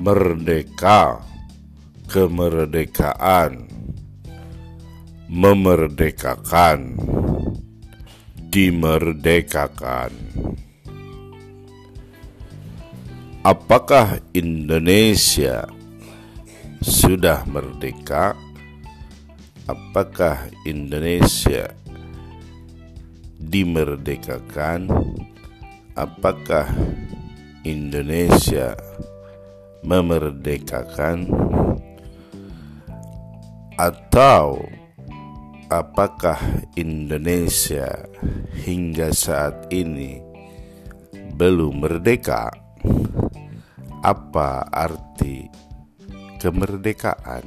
merdeka, kemerdekaan, memerdekakan, dimerdekakan. Apakah Indonesia sudah merdeka? Apakah Indonesia dimerdekakan? Apakah Indonesia memerdekakan atau apakah Indonesia hingga saat ini belum merdeka? Apa arti kemerdekaan?